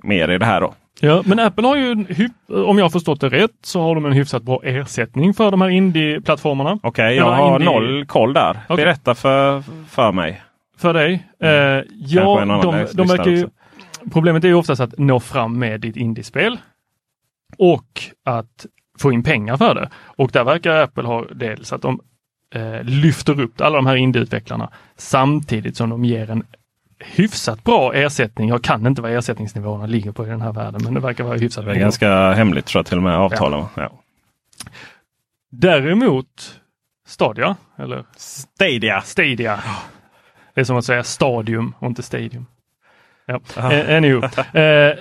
mer i det här då. Ja, men Apple har ju, en om jag har förstått det rätt, så har de en hyfsat bra ersättning för de här indie-plattformarna. Okej, jag Eller har indie- noll koll där. Okej. Berätta för, för mig. För dig? Eh, ja, de, de verkar ju, problemet är ju oftast att nå fram med ditt indiespel och att få in pengar för det. Och där verkar Apple ha dels att de eh, lyfter upp alla de här indieutvecklarna samtidigt som de ger en hyfsat bra ersättning. Jag kan inte vad ersättningsnivåerna ligger på i den här världen, men det verkar vara hyfsat Det är bra. ganska hemligt tror jag till och med avtalen. Ja. Ja. Däremot Stadia, eller Stadia. Stadia. Det är som att säga stadium och inte stadium. Ja. Eh, anywho. Eh,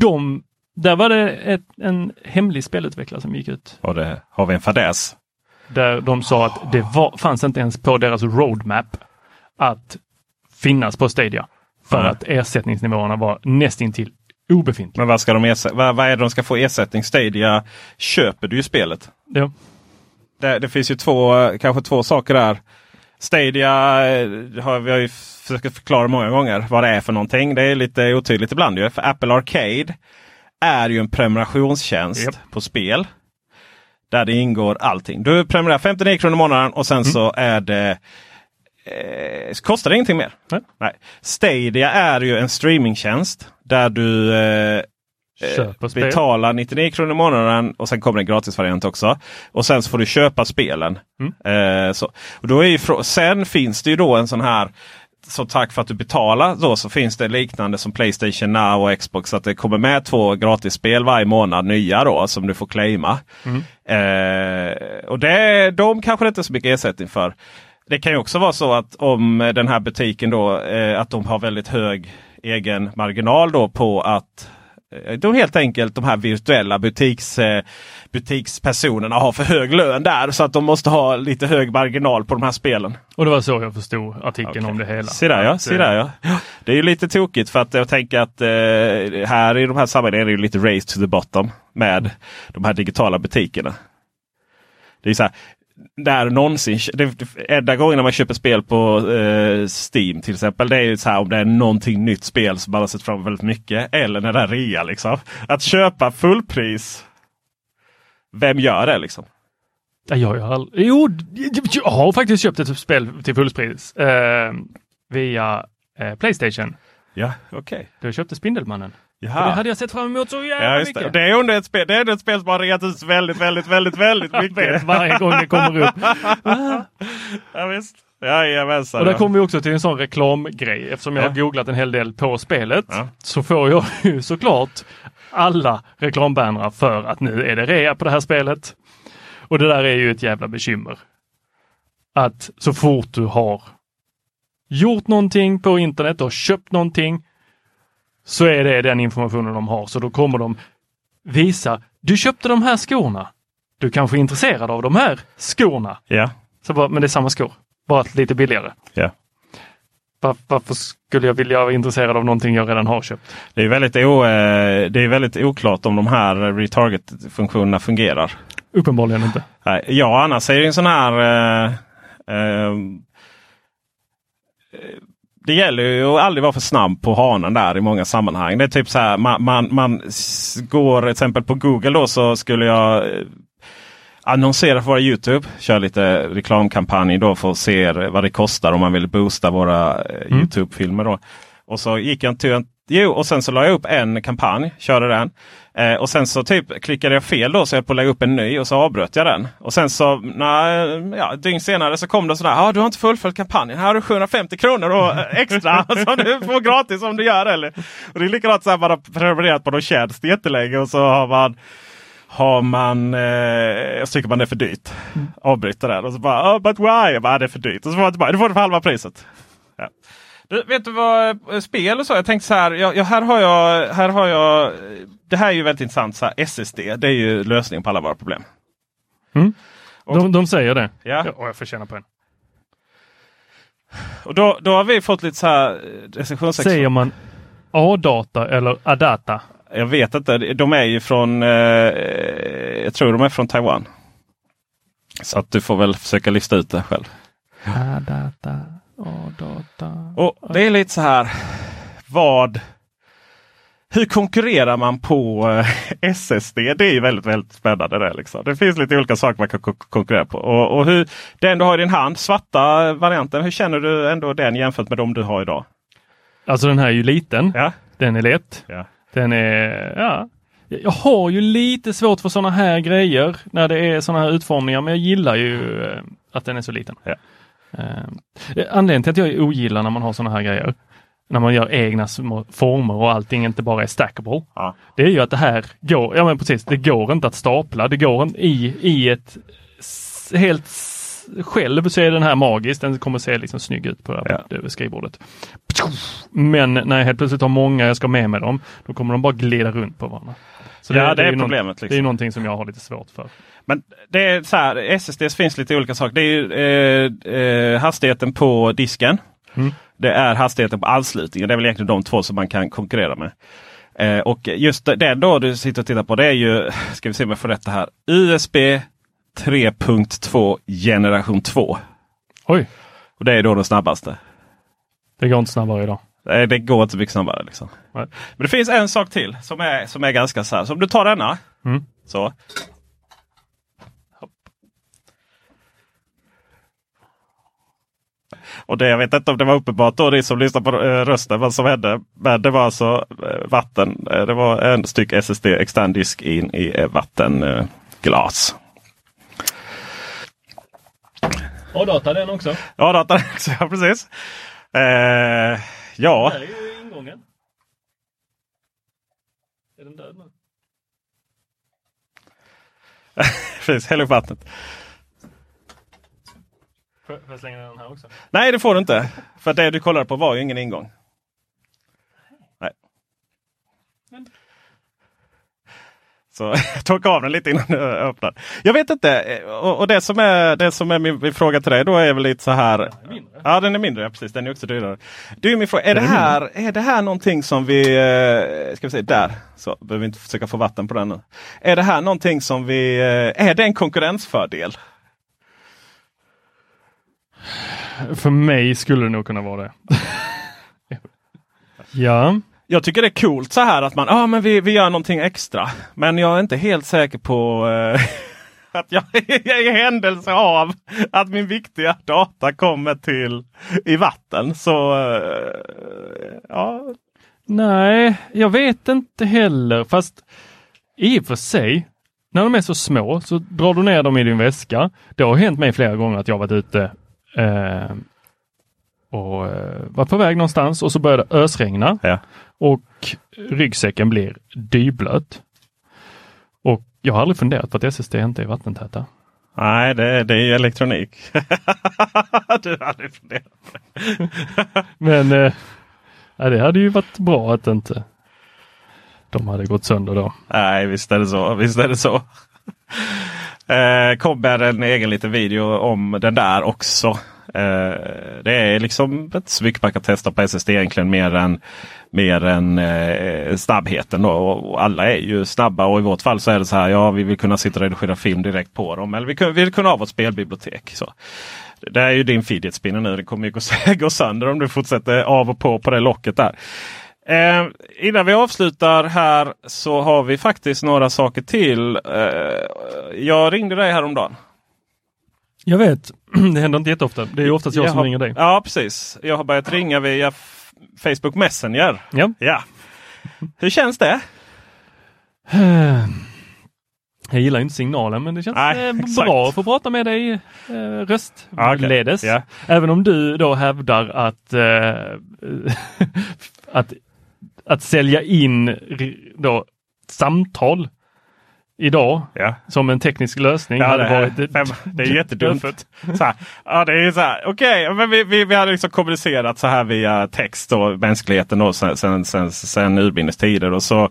de, där var det ett, en hemlig spelutvecklare som gick ut. Och det har vi en fadäs. Där de sa att det var, fanns inte ens på deras roadmap att finnas på Stadia. För Nej. att ersättningsnivåerna var nästintill obefintliga. Men vad, ska de vad, vad är det de ska få ersättning? Stadia köper du ju spelet. Ja. Det, det finns ju två, kanske två saker där. Stadia eh, har vi har ju försökt förklara många gånger vad det är för någonting. Det är lite otydligt ibland ju. För Apple Arcade är ju en prenumerationstjänst Japp. på spel. Där det ingår allting. Du prenumererar 59 kronor i månaden och sen så är det eh, kostar det ingenting mer. Nej. Stadia är ju en streamingtjänst där du eh, Köper spel. betalar 99 kronor i månaden och sen kommer en gratisvariant också. Och sen så får du köpa spelen. Mm. Eh, så. Och då är ju, sen finns det ju då en sån här så tack för att du betalar då så finns det liknande som Playstation Now och Xbox. Att det kommer med två gratisspel varje månad nya då som du får claima. Mm. Eh, och det, de kanske det inte är så mycket ersättning för. Det kan ju också vara så att om den här butiken då eh, att de har väldigt hög egen marginal då på att eh, de helt enkelt de här virtuella butiks, eh, butikspersonerna har för hög lön där. Så att de måste ha lite hög marginal på de här spelen. Och det var så jag förstod artikeln om det hela. Se där ja, se eh, där ja. Det är ju lite tokigt för att jag tänker att eh, här i de här sammanhangen är det ju lite race to the bottom med de här digitala butikerna. Det är så här, där någonsin, det, enda gången man köper spel på eh, Steam till exempel. Det är ju så här om det är någonting nytt spel som man har sett fram väldigt mycket. Eller när det är rea liksom. Att köpa fullpris. Vem gör det liksom? Ja, jag har aldrig... Jo, jag har faktiskt köpt ett spel till fullpris eh, via eh, Playstation. Ja, okej. Okay. Jag köpte Spindelmannen. Jaha. Det hade jag sett fram emot så jävla Ja, mycket. det. det är under ett spel, det är ett spel som har reat ut väldigt, väldigt, väldigt, väldigt mycket. varje gång det kommer upp. ja, visst. Jajamensan. Och där kommer vi också till en sån reklamgrej. Eftersom jag Ja. har googlat en hel del på spelet Ja. så får jag ju såklart alla reklambannrar för att nu är det rea på det här spelet. Och det där är ju ett jävla bekymmer. Att så fort du har gjort någonting på internet och köpt någonting så är det den informationen de har. Så då kommer de visa, du köpte de här skorna. Du kanske är intresserad av de här skorna. Ja. Så bara, men det är samma skor, bara lite billigare. Ja. Var, varför skulle jag vilja vara intresserad av någonting jag redan har köpt? Det är väldigt, o, eh, det är väldigt oklart om de här retarget-funktionerna fungerar. Uppenbarligen inte. Nej, ja, annars är det en sån här... Eh, eh, det gäller ju att aldrig vara för snabb på hanen där i många sammanhang. Det är typ så här man, man, man går till exempel på Google då så skulle jag eh, annonsera för våra Youtube. Kör lite reklamkampanj då för att se vad det kostar om man vill boosta våra eh, Youtube-filmer. då. Och så gick jag till en Jo, och sen så la jag upp en kampanj, körde den. Eh, och sen så typ klickade jag fel då så jag på att lägga upp en ny och så avbröt jag den. Och sen så nej, ja, dygn senare så kom det sådär. Ah, du har inte fullföljt kampanjen. Här har du 750 kronor och, eh, extra som du får gratis om du gör eller. Och det är likadant så här man har prenumererat på någon tjänst jättelänge och så har man har man, eh, så tycker man det är för dyrt. Avbryter den och så bara, oh, but why? Jag bara, "Ah, det är för dyrt. Och så får man tillbaka, du får det för halva priset. Du, vet du vad, eh, spel och så? Jag tänkte så här, ja, ja, här har jag, här har jag, det här är ju väldigt intressant. Så här, SSD, det är ju lösningen på alla våra problem. Mm. De, de säger det. Ja. Och jag får känna på en. Och då, då har vi fått lite så här eh, recensionsex. Säger man A-data eller A-data? Jag vet inte. De är ju från, eh, jag tror de är från Taiwan. Så att du får väl försöka lista ut det själv. A-data, A-data. Och det är lite så här. Vad hur konkurrerar man på eh, SSD? Det är ju väldigt, väldigt spännande. Det, liksom. det finns lite olika saker man kan ko- konkurrera på. Och, och hur, den du har i din hand, svarta varianten. Hur känner du ändå den jämfört med de du har idag? Alltså den här är ju liten. Ja. Den är lätt. Ja. Den är, ja. Jag har ju lite svårt för sådana här grejer när det är sådana här utformningar, men jag gillar ju eh, att den är så liten. Ja. Eh, anledningen till att jag ogillar när man har sådana här grejer, när man gör egna små former och allting inte bara är stackable. Ja. Det är ju att det här går, ja men precis, det går inte att stapla. Det går inte i, i ett helt själv så är den här magisk. Den kommer se liksom snygg ut på det här över skrivbordet. Men när jag helt plötsligt har många jag ska med mig dem, då kommer de bara glida runt på varandra. Så Ja, det är ju problemet, liksom. Det är ju någonting som jag har lite svårt för. Men det är så här, SSD finns lite olika saker. Det är eh, eh, hastigheten på disken. Mm. Det är hastigheten på anslutningen. Det är väl egentligen de två som man kan konkurrera med. Eh, och just det då du sitter och tittar på det är ju, ska vi se om jag får rätt det här, USB 3.2 generation 2. Oj! Och det är då den snabbaste. Det går inte snabbare idag. Nej, det går inte mycket snabbare. Liksom. Men det finns en sak till som är, som är ganska så här. Så om du tar denna. Mm. Så. Och det, jag vet inte om det var uppenbart då, ni som lyssnar på eh, rösten, vad som hände. Men det var alltså eh, vatten. Eh, det var en styck SSD extern disk in i eh, vattenglas. Och data den också. Ja, datan också. Ja, precis. Eh, ja. är ju ingången. Är den död nu? precis. Häll upp vattnet. Får jag slänga den här också? Nej, det får du inte. För det du kollade på var ju ingen ingång. Så torka av den lite innan du öppnar. Jag vet inte. Och, och det som är, det som är min, min fråga till dig då är väl lite så här. Ja, den är mindre. Ja, precis. Den är också dyrare. Du är min fråga. Är det, Den är här, är det här någonting som vi... eh, Ska vi säga där. Så behöver vi inte försöka få vatten på den nu. Är det här någonting som vi... eh, Är det en konkurrensfördel? För mig skulle det nog kunna vara det. ja. Jag tycker det är coolt så här att man, ah, men vi, vi gör någonting extra. Men jag är inte helt säker på eh, att jag i händelse av att min viktiga data kommer till i vatten. Så eh, ja. Nej, jag vet inte heller. Fast i och för sig, när de är så små så drar du ner dem i din väska. Det har hänt mig flera gånger att jag varit ute eh, och eh, var på väg någonstans och så började det ösregna. Ja. Och ryggsäcken blir dyblöt. Och jag har aldrig funderat på att SSD inte är vattentäta. Nej, det, det är ju elektronik. du har aldrig funderat på det. Men eh, det hade ju varit bra att inte de hade gått sönder då. Nej, visst är det så. Visst är det så. Eh, kommer en egen liten video om den där också. Eh, det är liksom inte så mycket man kan testa på SSD egentligen mer än, mer än eh, snabbheten. Då. Och och alla är ju snabba och i vårt fall så är det så här. Ja, vi vill kunna sitta och redigera film direkt på dem. Eller vi, kan- vi vill kunna ha vårt spelbibliotek. Så. Det är ju din fidget spinner nu. Det kommer ju gå, gå sönder om du fortsätter av och på på det locket där. Eh, innan vi avslutar här så har vi faktiskt några saker till. Eh, jag ringde dig häromdagen. Jag vet, det händer inte jätteofta. Det är oftast jag, Jag som har, ringer dig. Ja precis. Jag har börjat ringa via Facebook Messenger. Ja. ja. Hur känns det? Jag gillar inte signalen men det känns Nej, eh, bra att få prata med dig eh, röstledes. Ja. Även om du då hävdar att, eh, att, att sälja in då, samtal idag Ja. som en teknisk lösning Ja, det, är, varit fem, det är jättedumt. dödfött. Så här, ja, det är så här, okej, men vi, vi, vi hade liksom kommunicerat så här via text och mänskligheten då, sen, sen, sen, sen urminnes tider. Och, så,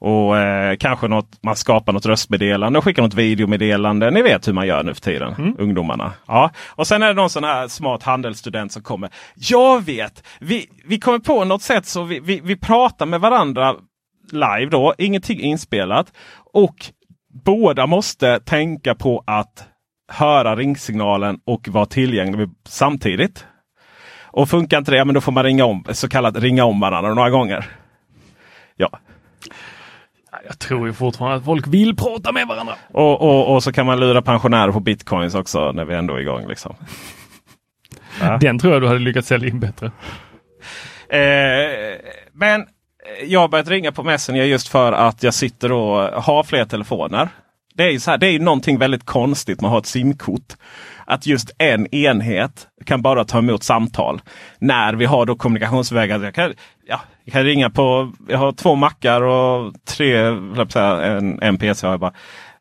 och eh, kanske något, man skapar något röstmeddelande och skickar något videomeddelande. Ni vet hur man gör nu för tiden, ungdomarna. Ja. Och sen är det någon sån här smart handelsstudent som kommer. Jag vet, vi, vi kommer på något sätt så vi, vi, vi pratar med varandra live då, ingenting inspelat. Och båda måste tänka på att höra ringsignalen och vara tillgänglig samtidigt. Och funkar inte det, men då får man ringa om, så kallat ringa om varandra några gånger. Ja, Jag tror ju fortfarande att folk vill prata med varandra. och, och, och så kan man lura pensionärer på bitcoins också när vi ändå är igång. Liksom. Den tror jag du hade lyckats sälja in bättre. Eh, men Eh, jag har börjat ringa på Messenger just för att jag sitter och eh, har fler telefoner. Det är ju så här, det är ju någonting väldigt konstigt med att ha ett simkort. Att just en enhet kan bara ta emot samtal. När vi har då kommunikationsvägar. Jag kan, ja, jag kan ringa på, jag har två mackar och tre, en, en PC har jag bara.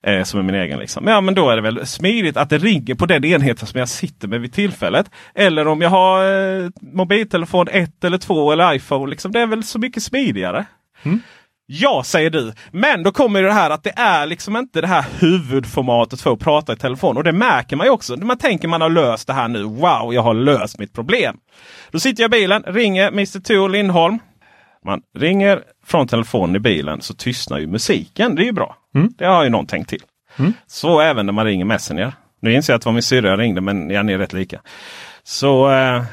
Eh, som är min egen. Liksom. Ja men då är det väl smidigt att det ringer på den enheten som jag sitter med vid tillfället. Eller om jag har eh, mobiltelefon 1 eller 2 eller iPhone. Liksom, det är väl så mycket smidigare. Ja säger du. Men då kommer det här att det är liksom inte det här huvudformatet för att prata i telefon. Och det märker man ju också. Man tänker man har löst det här nu. Wow, jag har löst mitt problem. Då sitter jag i bilen, ringer Mr Tor Lindholm. Man ringer från telefonen i bilen så tystnar ju musiken. Det är ju bra. Det har ju någon tänkt till. Så även när man ringer Messenger. Nu inser jag att det var min syrra jag ringde men ni är rätt lika. Så eh,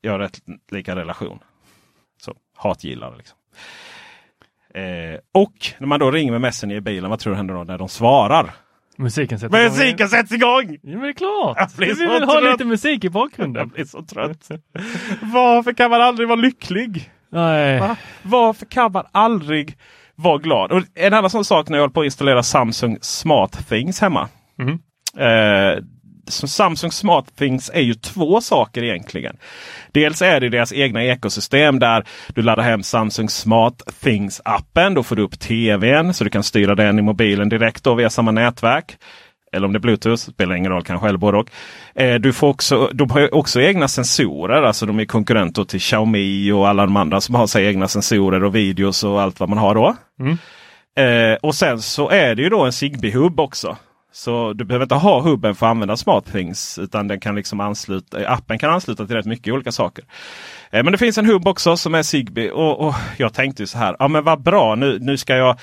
jag har rätt lika relation. Så hatgillare liksom. Eh, och när man då ringer med Messenger i bilen, vad tror du händer då när de svarar? Musiken sätter igång. Musiken sätts igång! Ja men det är klart! Vi vill ha trött. lite musik i bakgrunden. Jag blir så trött. Varför kan man aldrig vara lycklig? Nej. Va? Varför kan man aldrig vara glad? Och en annan sån sak när jag håller på att installera Samsung Smart Things hemma. Mhm. Eh, Samsung Smart Things är ju två saker egentligen. Dels är det deras egna ekosystem där du laddar hem Samsung Smart Things appen. Då får du upp tvn så du kan styra den i mobilen direkt då via samma nätverk. Eller om det är Bluetooth, spelar ingen roll kanske, eller både och. Eh, du får också, de har också egna sensorer, alltså de är konkurrenter till Xiaomi och alla de andra som har sig egna sensorer och videos och allt vad man har då. Eh, och sen så är det ju då en Zigbee-hubb också. Så du behöver inte ha hubben för att använda SmartThings. Utan den kan liksom ansluta, eh, appen kan ansluta till rätt mycket olika saker. Eh, men det finns en hubb också som är Zigbee. Och, och jag tänkte ju så här, ja men vad bra nu, nu ska jag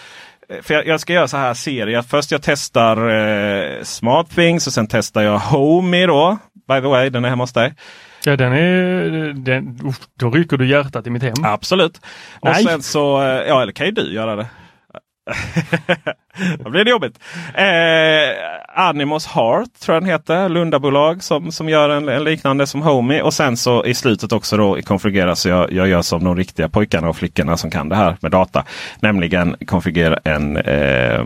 för jag, jag ska göra så här serier. Först jag testar eh, SmartThings och sen testar jag Homey då. By the way, den är hemma hos dig. Ja den är... Den, då rycker du hjärtat i mitt hem. Absolut. Och Nej. sen så, eh, ja eller kan ju du göra det. Då blir det jobbigt. Eh, Animos Heart tror jag den heter. Lundabolag som, som gör en, en liknande som Homey. Och sen så i slutet också då konfigurera så jag, jag gör som de riktiga pojkarna och flickorna som kan det här med data. Nämligen konfigurera en... Eh,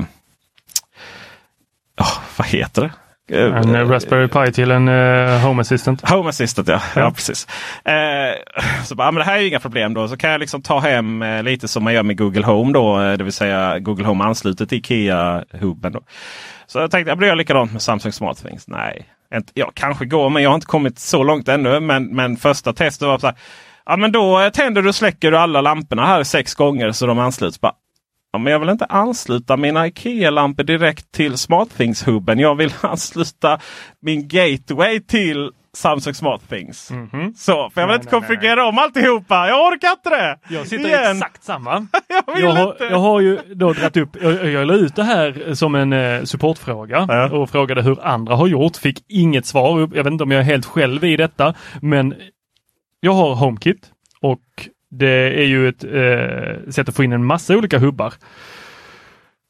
oh, vad heter det? En eh, Raspberry Pi till en eh, Home Assistant. Home Assistant ja. ja. precis. Eh, så bara, men det här är ju inga problem då. Så kan jag liksom ta hem lite som man gör med Google Home då. Det vill säga Google Home anslutet till Ikea-hubben. Då. Så jag tänkte jag blir likadant med Samsung SmartThings. Nej, inte, ja, kanske går men jag har inte kommit så långt ännu. Men, men första testet var så här. Ja men då tänder du och släcker du alla lamporna här sex gånger så de ansluts. Bara, men jag vill inte ansluta mina IKEA-lampor direkt till SmartThings-hubben. Jag vill ansluta min gateway till Samsung Smart Things. Mhm. Så, för jag vill Nej, inte nej, konfigurera om alltihopa. Jag orkar inte det! Jag sitter i Igen. exakt samma. Jag vill Jag har, inte. jag har ju då dragit upp, jag, jag la ut det här som en eh, supportfråga Ja. och frågade hur andra har gjort. Fick inget svar. Jag vet inte om jag är helt själv i detta, men jag har HomeKit och det är ju ett eh, sätt att få in en massa olika hubbar.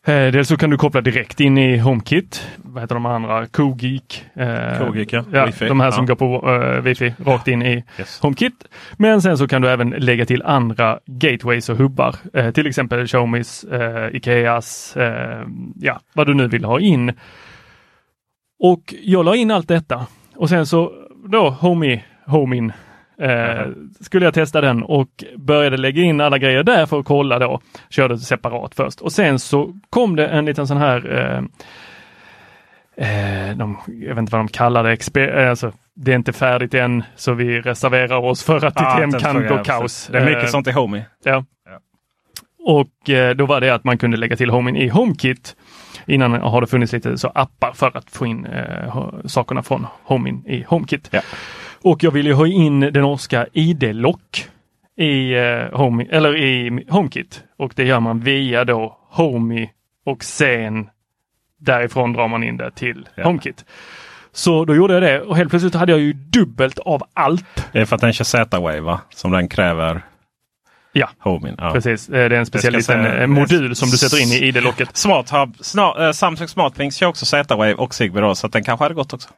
Eh, dels så kan du koppla direkt in i HomeKit. Vad heter de andra? Cogeek. Eh, Cogeek, ja. ja de här som Ja. går på eh, wifi rakt in i Yes. HomeKit. Men sen så kan du även lägga till andra gateways och hubbar. Eh, till exempel Xiaomis, eh, Ikeas, eh, ja vad du nu vill ha in. Och jag la in allt detta och sen så då Homey, Homin eh, skulle jag testa den och började lägga in alla grejer där för att kolla då. Körde separat först och sen så kom det en liten sån här eh, eh, de, jag vet inte vad de kallar det, exper, eh, alltså, det är inte färdigt än så vi reserverar oss för att ditt Ja, hem det kan gå kaos. Det är mycket Eh, sånt i Homey. Ja. Och eh, då var det att man kunde lägga till Homin i HomeKit. Innan har det funnits lite så appar för att få in eh, sakerna från Homin i HomeKit. Ja. Och jag ville ju ha in det norska ID-lock i, eh, Home, eller i HomeKit. Och det gör man via då Homey och sen därifrån drar man in det till Ja. HomeKit. Så då gjorde jag det och helt plötsligt hade jag ju dubbelt av allt. Det är för att den kör Z-Wave va? Som den kräver Ja, Homin. Ja. precis. Eh, Det är en speciell liten säga- eh, modul som du sätter in i ID-locket. Smart Hub, snar, eh, Samsung SmartThings kör också Z-Wave och Zigbee då, så att den kanske hade gått också.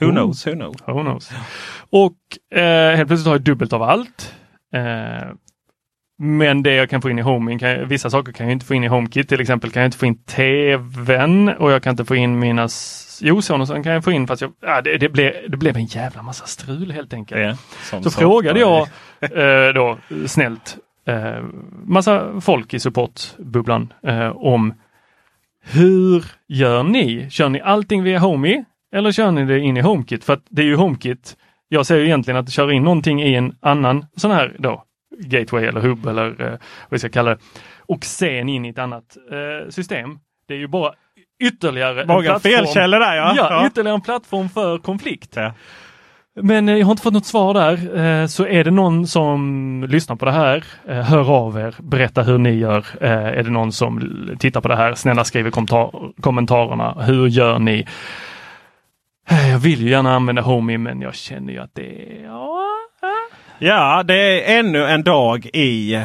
Who Oh. knows? Who knows? Who knows? Och eh, helt plötsligt har jag dubbelt av allt. Eh, men det jag kan få in i Homing, kan, vissa saker kan jag inte få in i HomeKit. Till exempel kan jag inte få in TVn och jag kan inte få in mina Jo, Sonosen kan jag få in fast jag, ja, det, det, blev, det blev en jävla massa strul helt enkelt. Ja, Så så frågade jag eh, då snällt eh, massa folk i supportbubblan eh, om hur gör ni? Kör ni allting via Homey eller kör ni det in i HomeKit? För att det är ju HomeKit. Jag säger ju egentligen att köra in någonting i en annan sån här då gateway eller hub eller eh, vad vi ska kalla det och sen in i ett annat eh, system. Det är ju bara ytterligare en Många plattform. felkällor där ja. Ja, ytterligare en plattform för konflikt. Ja. Men eh, jag har inte fått något svar där. Eh, så är det någon som lyssnar på det här, eh, hör av er, berätta hur ni gör. Är det någon som tittar på det här, snälla skriv i kommentar- kommentarerna. Hur gör ni? Jag vill ju gärna använda Homey men jag känner ju att det är... Ja, Ja, det är ännu en dag i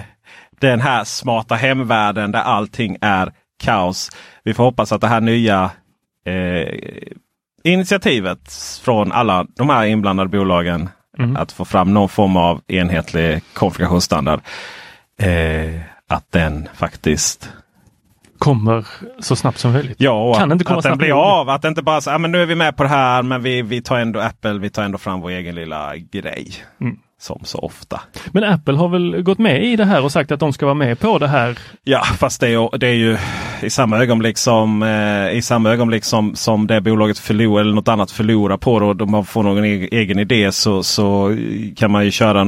den här smarta hemvärlden där allting är kaos. Vi får hoppas att det här nya eh, initiativet från alla de här inblandade bolagen Mm. att få fram någon form av enhetlig konfigurationsstandard. Eh, att den faktiskt kommer så snabbt som möjligt. Ja, Kan inte komma att den blir av. Att det inte bara så, ah, men nu är vi med på det här men vi, vi tar ändå Apple, vi tar ändå fram vår egen lilla grej. Mm. Som så ofta. Men Apple har väl gått med i det här och sagt att de ska vara med på det här. Ja, fast det är, ju- det är ju i samma ögonblick som eh, i samma ögonblick som, som det bolaget förlorar eller något annat förlorar på det och de får någon egen, egen idé så, så kan man ju köra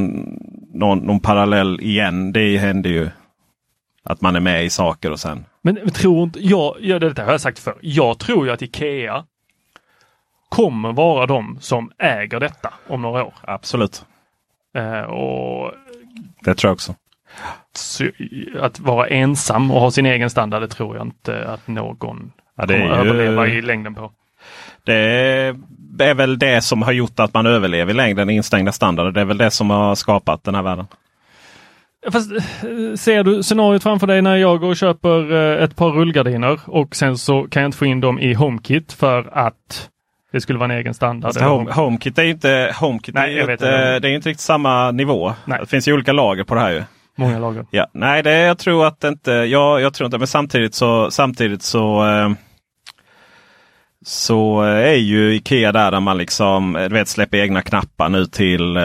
någon, någon parallell igen. Det händer ju att man är med i saker och sen. Men tror inte, jag, ja, det har jag sagt för. Jag tror ju att Ikea kommer vara de som äger detta om några år. Absolut. Eh, och Det tror jag också. så, att vara ensam och ha sin egen standard, det tror jag inte att någon Ja, kommer ju- överleva i längden på. Det är väl det som har gjort att man överlever i längden, instängda standarder. Det är väl det som har skapat den här världen. Fast eh, ser du scenariot framför dig när jag går och köper eh, ett par rullgardiner och sen så kan jag inte få in dem i HomeKit för att det skulle vara en egen standard. Home, HomeKit är ju inte, HomeKit Nej, är inte, det. det är inte riktigt samma nivå. Nej. Det finns ju olika lager på det här ju. Många lager. Ja, nej, det, jag tror att inte. Jag, jag tror inte, men samtidigt så, samtidigt så eh, så är ju Ikea där, där man liksom eh, du vet, släpper egna knappar nu till eh,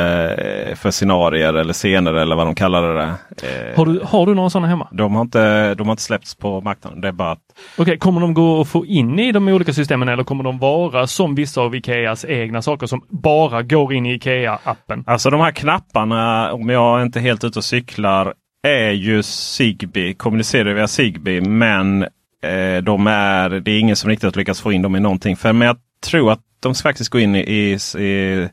för scenarier eller scener eller vad de kallar det. där. Eh, Har du, har du några sådana hemma? de, har inte, de har inte släppts på marknaden. Det är bara att Okej, kommer de gå att få in i de olika systemen eller kommer de vara som vissa av Ikeas egna saker som bara går in i Ikea-appen? Alltså de här knapparna, om jag inte helt ute och cyklar, är ju Zigbee. Kommunicerar via Zigbee. Men eh, de är, det är ingen som riktigt lyckas få in dem i någonting. För men jag tror att de ska faktiskt gå in i, i, i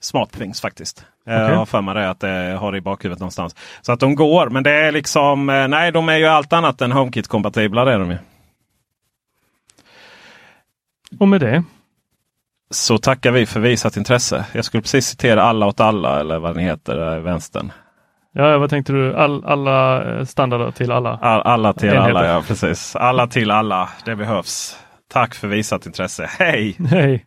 Smart Things faktiskt. Okay. Jag har för mig det att det har det i bakhuvudet någonstans. Så att de går. Men det är liksom, eh, nej de är ju allt annat än HomeKit-kompatibla. Det är de ju. Och med det? Så tackar vi för visat intresse. Jag skulle precis citera alla åt alla eller vad ni heter, vänstern. Ja, vad tänkte du? All, alla eh, standarder till alla? All, alla till enheter. alla, ja precis. Alla till alla. Det behövs. Tack för visat intresse. Hej! Hej!